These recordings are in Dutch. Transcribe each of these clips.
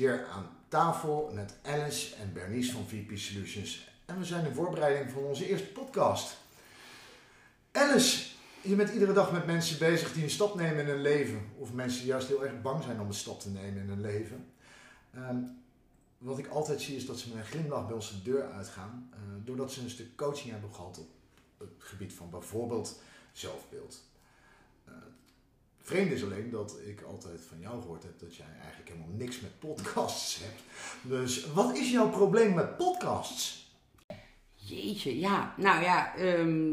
hier aan tafel met Alice en Bernice van VP Solutions. En we zijn in voorbereiding van onze eerste podcast. Alice, je bent iedere dag met mensen bezig die een stap nemen in hun leven. Of mensen die juist heel erg bang zijn om een stap te nemen in hun leven. Ehm, wat ik altijd zie is dat ze met een glimlach bij ons de deur uitgaan. eh, doordat ze een stuk coaching hebben gehad op het gebied van bijvoorbeeld zelfbeeld. Eh, vreemd is alleen dat ik altijd van jou gehoord heb dat jij eigenlijk helemaal niks met podcasts hebt. Dus wat is jouw probleem met podcasts? Jeetje, ja. Nou ja, ehm,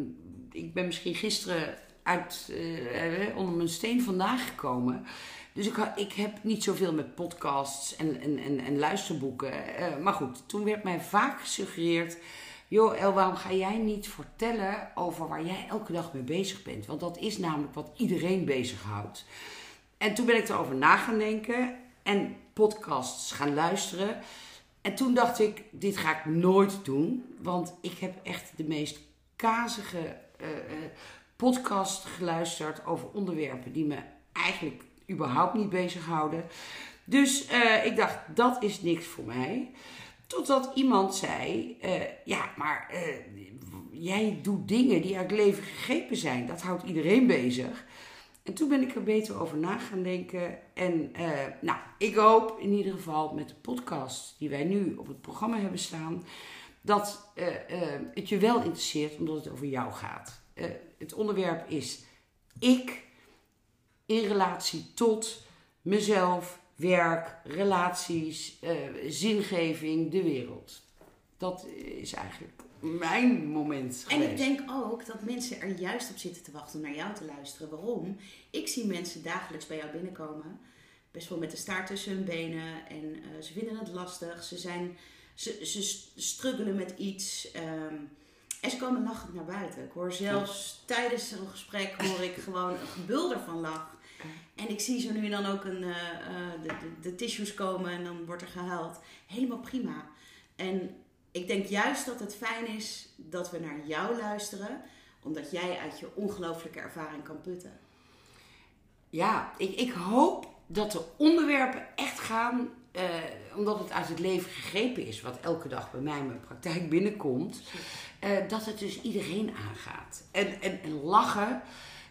ik ben misschien gisteren uit, eh, onder mijn steen vandaan gekomen. Dus ik, ik heb niet zoveel met podcasts en, en, en, en luisterboeken. Eh, maar goed, toen werd mij vaak gesuggereerd... joh El, waarom ga jij niet vertellen over waar jij elke dag mee bezig bent? Want dat is namelijk wat iedereen bezighoudt. En toen ben ik erover na gaan denken en podcasts gaan luisteren. En toen dacht ik, dit ga ik nooit doen. Want ik heb echt de meest kazige eh, podcast geluisterd over onderwerpen die me eigenlijk überhaupt niet bezighouden. Dus eh, ik dacht, dat is niks voor mij. Totdat iemand zei, eh, ja, maar eh, jij doet dingen die uit leven gegrepen zijn. Dat houdt iedereen bezig. En toen ben ik er beter over na gaan denken. En eh, nou, ik hoop in ieder geval met de podcast die wij nu op het programma hebben staan, dat het je wel interesseert omdat het over jou gaat. Het onderwerp is ik in relatie tot mezelf, werk, relaties, eh, zingeving, de wereld. Dat is eigenlijk mijn moment En geweest. ik denk ook dat mensen er juist op zitten te wachten om naar jou te luisteren. Waarom? Ik zie mensen dagelijks bij jou binnenkomen. Best wel met de staart tussen hun benen. En eh, ze vinden het lastig. Ze, zijn, ze, ze struggelen met iets. ehm, en ze komen lachend naar buiten. Ik hoor zelfs tijdens een gesprek hoor ik gewoon een gebulder van lach. En ik zie zo nu en dan ook een, eh, eh, de, de, de tissues komen en dan wordt er gehuild. Helemaal prima. En ik denk juist dat het fijn is dat we naar jou luisteren, omdat jij uit je ongelooflijke ervaring kan putten. Ja, ik, ik hoop dat de onderwerpen echt gaan, eh, omdat het uit het leven gegrepen is, wat elke dag bij mij in mijn praktijk binnenkomt, dat het dus iedereen aangaat. En, en, en lachen,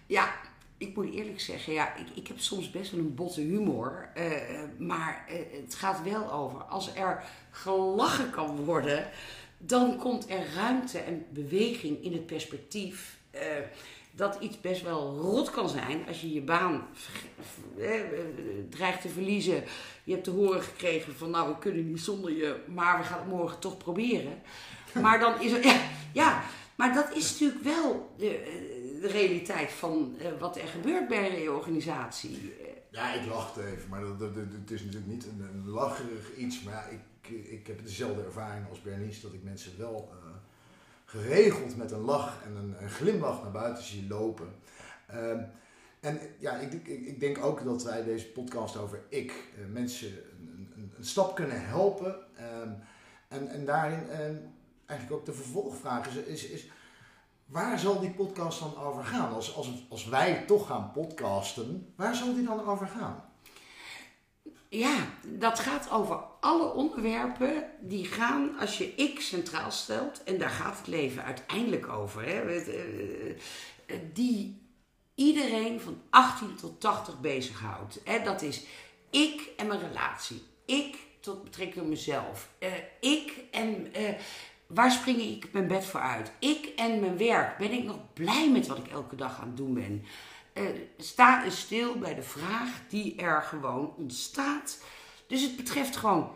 ja, ik moet eerlijk zeggen, ja, ik, ik heb soms best wel een botte humor, eh, maar eh, het gaat wel over, als er gelachen kan worden, dan komt er ruimte en beweging in het perspectief. eh, dat iets best wel rot kan zijn als je je baan dreigt te verliezen. Je hebt te horen gekregen van nou we kunnen niet zonder je, maar we gaan het morgen toch proberen. Maar dan is er, ja, ja maar dat is natuurlijk wel de realiteit van eh, wat er gebeurt bij een reorganisatie. Ja, ik lachte even, maar dat, dat, het is natuurlijk niet een, een lacherig iets. Maar ik, ik heb dezelfde ervaring als Bernice, dat ik mensen wel eh, geregeld met een lach en een, glimlach naar buiten zie lopen. Ehm, en ja, ik, ik, ik denk ook dat wij deze podcast over ik eh, mensen een, een, een stap kunnen helpen. Ehm, en, en daarin eh, eigenlijk ook de vervolgvraag is, is waar zal die podcast dan over gaan? Als, als, als wij toch gaan podcasten, waar zal die dan over gaan? Ja, dat gaat over alle onderwerpen die gaan als je ik centraal stelt. En daar gaat het leven uiteindelijk over. Hè, eh, eh, die iedereen van 18 tot 80 bezighoudt. Hè, dat is ik en mijn relatie. Ik tot betrekking op mezelf. Eh, ik en waar spring ik mijn bed voor uit? Ik en mijn werk. Ben ik nog blij met wat ik elke dag aan het doen ben? Eh, sta stil bij de vraag die er gewoon ontstaat. Dus het betreft gewoon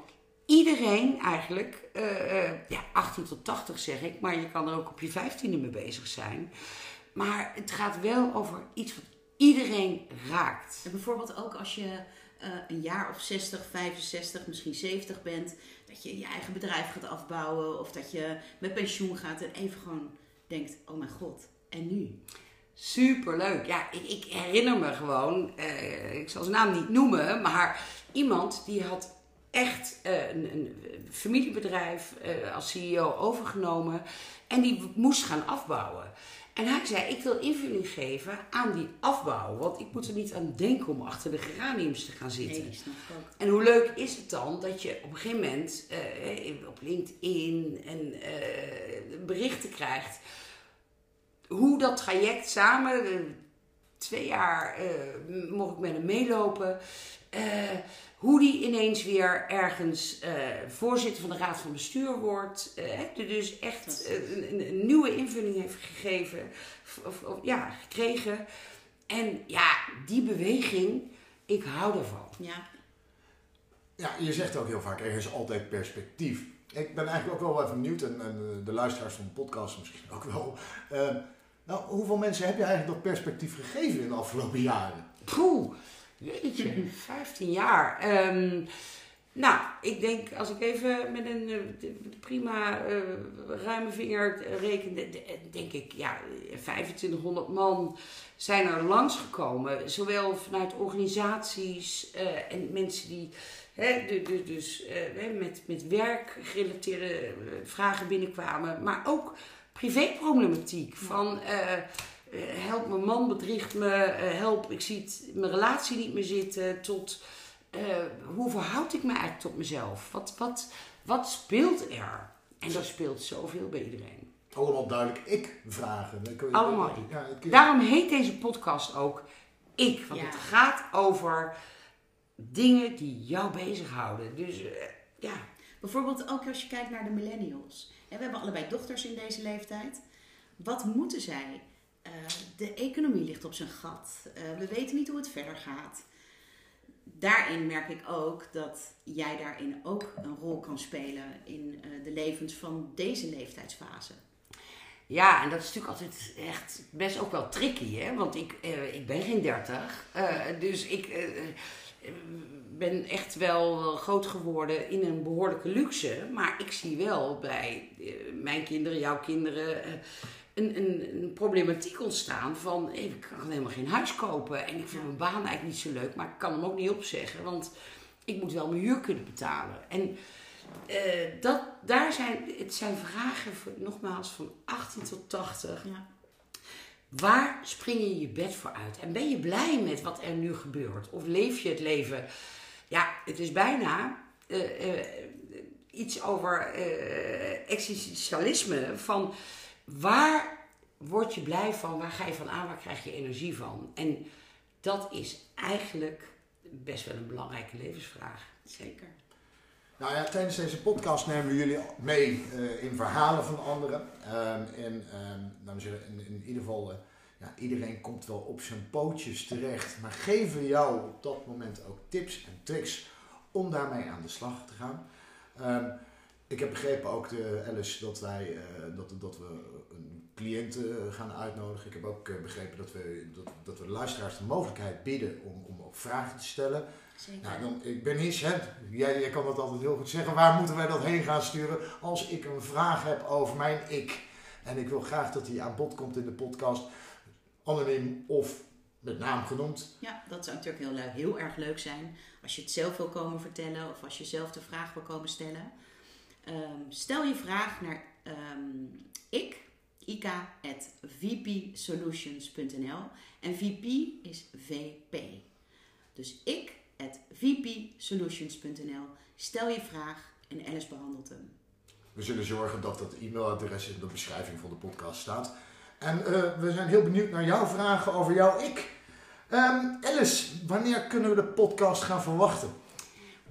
iedereen eigenlijk. eh, eh, ja, 18 tot 80 zeg ik, maar je kan er ook op je 15e mee bezig zijn. Maar het gaat wel over iets wat iedereen raakt. Bijvoorbeeld ook als je eh, een jaar of 60, 65, misschien 70 bent, dat je je eigen bedrijf gaat afbouwen of dat je met pensioen gaat en even gewoon denkt, oh mijn god, en nu? Superleuk. Ja, ik, ik herinner me gewoon, eh, ik zal zijn naam niet noemen, maar iemand die had echt eh, een, een familiebedrijf als CEO overgenomen. En die moest gaan afbouwen. En hij zei, ik wil invulling geven aan die afbouw. Want ik moet er niet aan denken om achter de geraniums te gaan zitten. Nee, snap ik ook. En hoe leuk is het dan dat je op een gegeven moment eh, op LinkedIn en eh, berichten krijgt. Hoe dat traject samen, eh, twee jaar mocht ik met hem meelopen. Hoe die ineens weer ergens eh, voorzitter van de raad van bestuur wordt. eh, hè, dus echt eh, een, een- een nieuwe invulling heeft gegeven. Of, of- ja, gekregen. En ja, die beweging, ik hou ervan. Ja, Ja, je zegt ook heel vaak, er is altijd perspectief. Ik ben eigenlijk ook wel even benieuwd, en, en de luisteraars van de podcast misschien ook wel. Nou, hoeveel mensen heb je eigenlijk nog perspectief gegeven in de afgelopen jaren? Poeh, jeetje, 15 jaar. Ehm, nou, ik denk, als ik even met een eh, prima eh, ruime vinger reken, de- de- denk ik, ja, 2500 man zijn er langsgekomen. Zowel vanuit organisaties eh, en mensen die hè, dus, eh, hè, met, met werk gerelateerde eh, vragen binnenkwamen, maar ook privéproblematiek. Van eh, eh, help, mijn man bedriegt me, eh, help, ik zie het, mijn relatie niet meer zitten, tot eh, hoe verhoud ik me eigenlijk tot mezelf? Wat, wat, wat speelt er? En er speelt zoveel bij iedereen. Allemaal duidelijk ik-vragen. Ik- ik- Allemaal ik. Ja, ik- Daarom heet deze podcast ook Ik. Want Ja. het gaat over dingen die jou bezighouden. Dus eh, ja, Bijvoorbeeld ook als je kijkt naar de millennials. En we hebben allebei dochters in deze leeftijd. Wat moeten zij? Eh, de economie ligt op zijn gat. Eh, we weten niet hoe het verder gaat. Daarin merk ik ook dat jij daarin ook een rol kan spelen in eh, de levens van deze leeftijdsfase. Ja, en dat is natuurlijk altijd echt best ook wel tricky, hè? Want ik, ik ben geen dertig. dus ik ben echt wel groot geworden in een behoorlijke luxe. Maar ik zie wel bij mijn kinderen, jouw kinderen, een, een, een problematiek ontstaan van... ik kan helemaal geen huis kopen en ik vind mijn baan eigenlijk niet zo leuk. Maar ik kan hem ook niet opzeggen, want ik moet wel mijn huur kunnen betalen. En eh, dat, daar zijn, het zijn vragen, voor, nogmaals, van 18 tot 80. Ja. Waar spring je je bed voor uit? En ben je blij met wat er nu gebeurt? Of leef je het leven? Ja, het is bijna eh, eh, iets over existentialisme. Van waar word je blij van? Waar ga je van aan? Waar krijg je energie van? En dat is eigenlijk best wel een belangrijke levensvraag. Zeker. Nou ja, tijdens deze podcast nemen we jullie mee eh, in verhalen van anderen. Ehm, en ehm, nou, zullen in, in ieder geval, eh, ja, iedereen komt wel op zijn pootjes terecht. Maar geven jou op dat moment ook tips en tricks om daarmee aan de slag te gaan. Ik heb begrepen ook, de, Alice, dat, wij, eh, dat, dat we een cliënten eh, gaan uitnodigen. Ik heb ook eh, begrepen dat we, dat, dat we luisteraars de mogelijkheid bieden om, om ook vragen te stellen. Zeker. Nou, dan, ik ben eens, hè, jij, jij kan dat altijd heel goed zeggen. Waar moeten wij dat heen gaan sturen? Als ik een vraag heb over mijn ik. En ik wil graag dat die aan bod komt in de podcast. Anoniem of met naam genoemd. Ja, dat zou natuurlijk heel, heel erg leuk zijn. Als je het zelf wil komen vertellen of als je zelf de vraag wil komen stellen. Ehm, stel je vraag naar ehm, ik, vpsolutions.nl. En VP is VP. Dus ik, at vpsolutions.nl. Stel je vraag en Alice behandelt hem. We zullen zorgen dat dat e-mailadres in de beschrijving van de podcast staat. En eh, we zijn heel benieuwd naar jouw vragen over jouw ik. Ehm, Alice, wanneer kunnen we de podcast gaan verwachten?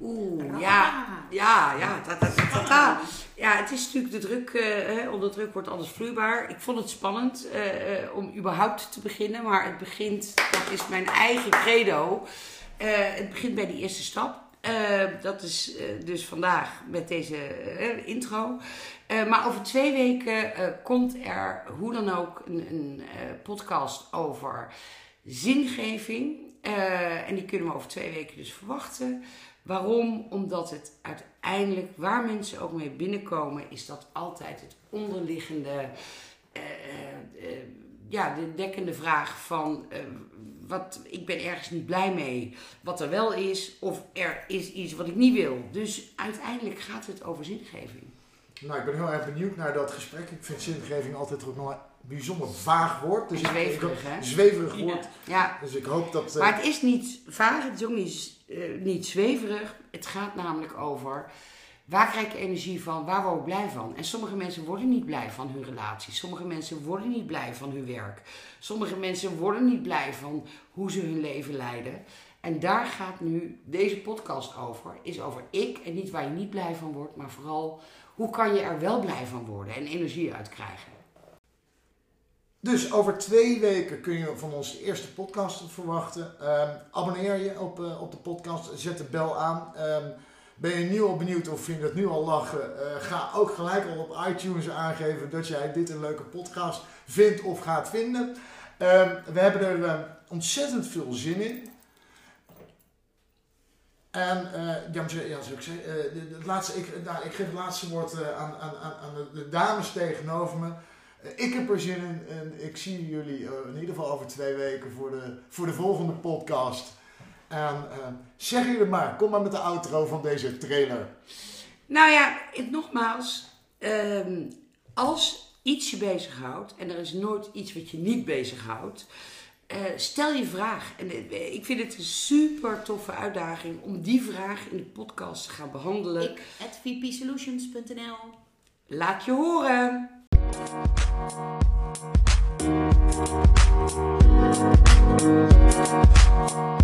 Oeh, ja. Ja, ja, ta, ta, ta, ta, ta. Ja, het is natuurlijk de druk, eh, hè, onder druk wordt alles vloeibaar. Ik vond het spannend eh, eh, om überhaupt te beginnen, maar het begint, dat is mijn eigen credo. Eh, het begint bij die eerste stap. Eh, dat is eh, dus vandaag met deze eh, intro. Eh, maar over twee weken eh, komt er hoe dan ook een, een eh, podcast over zingeving. Eh, en die kunnen we over twee weken dus verwachten. Waarom? Omdat het uiteindelijk, waar mensen ook mee binnenkomen, is dat altijd het onderliggende eh, eh, eh, ja, de dekkende vraag van wat, ik ben ergens niet blij mee, wat er wel is, of er is iets wat ik niet wil. Dus uiteindelijk gaat het over zingeving. Nou, ik ben heel erg benieuwd naar dat gesprek. Ik vind zingeving altijd ook nog bijzonder vaag woord. Dus zweverig, hè? Zweverig woord. Ja, Dus ik hoop dat... eh, maar het is niet vaag, het is ook niet, eh, niet zweverig. Het gaat namelijk over waar krijg ik energie van, waar word ik blij van. En sommige mensen worden niet blij van hun relatie. Sommige mensen worden niet blij van hun werk. Sommige mensen worden niet blij van hoe ze hun leven leiden. En daar gaat nu deze podcast over. Is over ik en niet waar je niet blij van wordt, maar vooral hoe kan je er wel blij van worden en energie uit krijgen. Dus over twee weken kun je van ons de eerste podcast verwachten. Ehm, abonneer je op, eh, op de podcast, zet de bel aan. Ehm, ben je nu al benieuwd of vind je het nu al lachen? Eh, ga ook gelijk al op iTunes aangeven dat jij dit een leuke podcast vindt of gaat vinden. Ehm, we hebben er eh, ontzettend veel zin in. En eh, ja, ja, ik zei, laatste, ik, nou, ik geef het laatste woord aan, aan, aan de dames tegenover me. Ik heb er zin in en ik zie jullie eh, in ieder geval over twee weken voor de, voor de volgende podcast. En eh, zeg jullie maar, kom maar met de outro van deze trailer. Nou ja, het, nogmaals, ehm, als iets je bezighoudt en er is nooit iets wat je niet bezighoudt, eh, stel je vraag. En ik vind het een super toffe uitdaging om die vraag in de podcast te gaan behandelen. Ik, at vpsolutions.nl. Laat je horen! Thank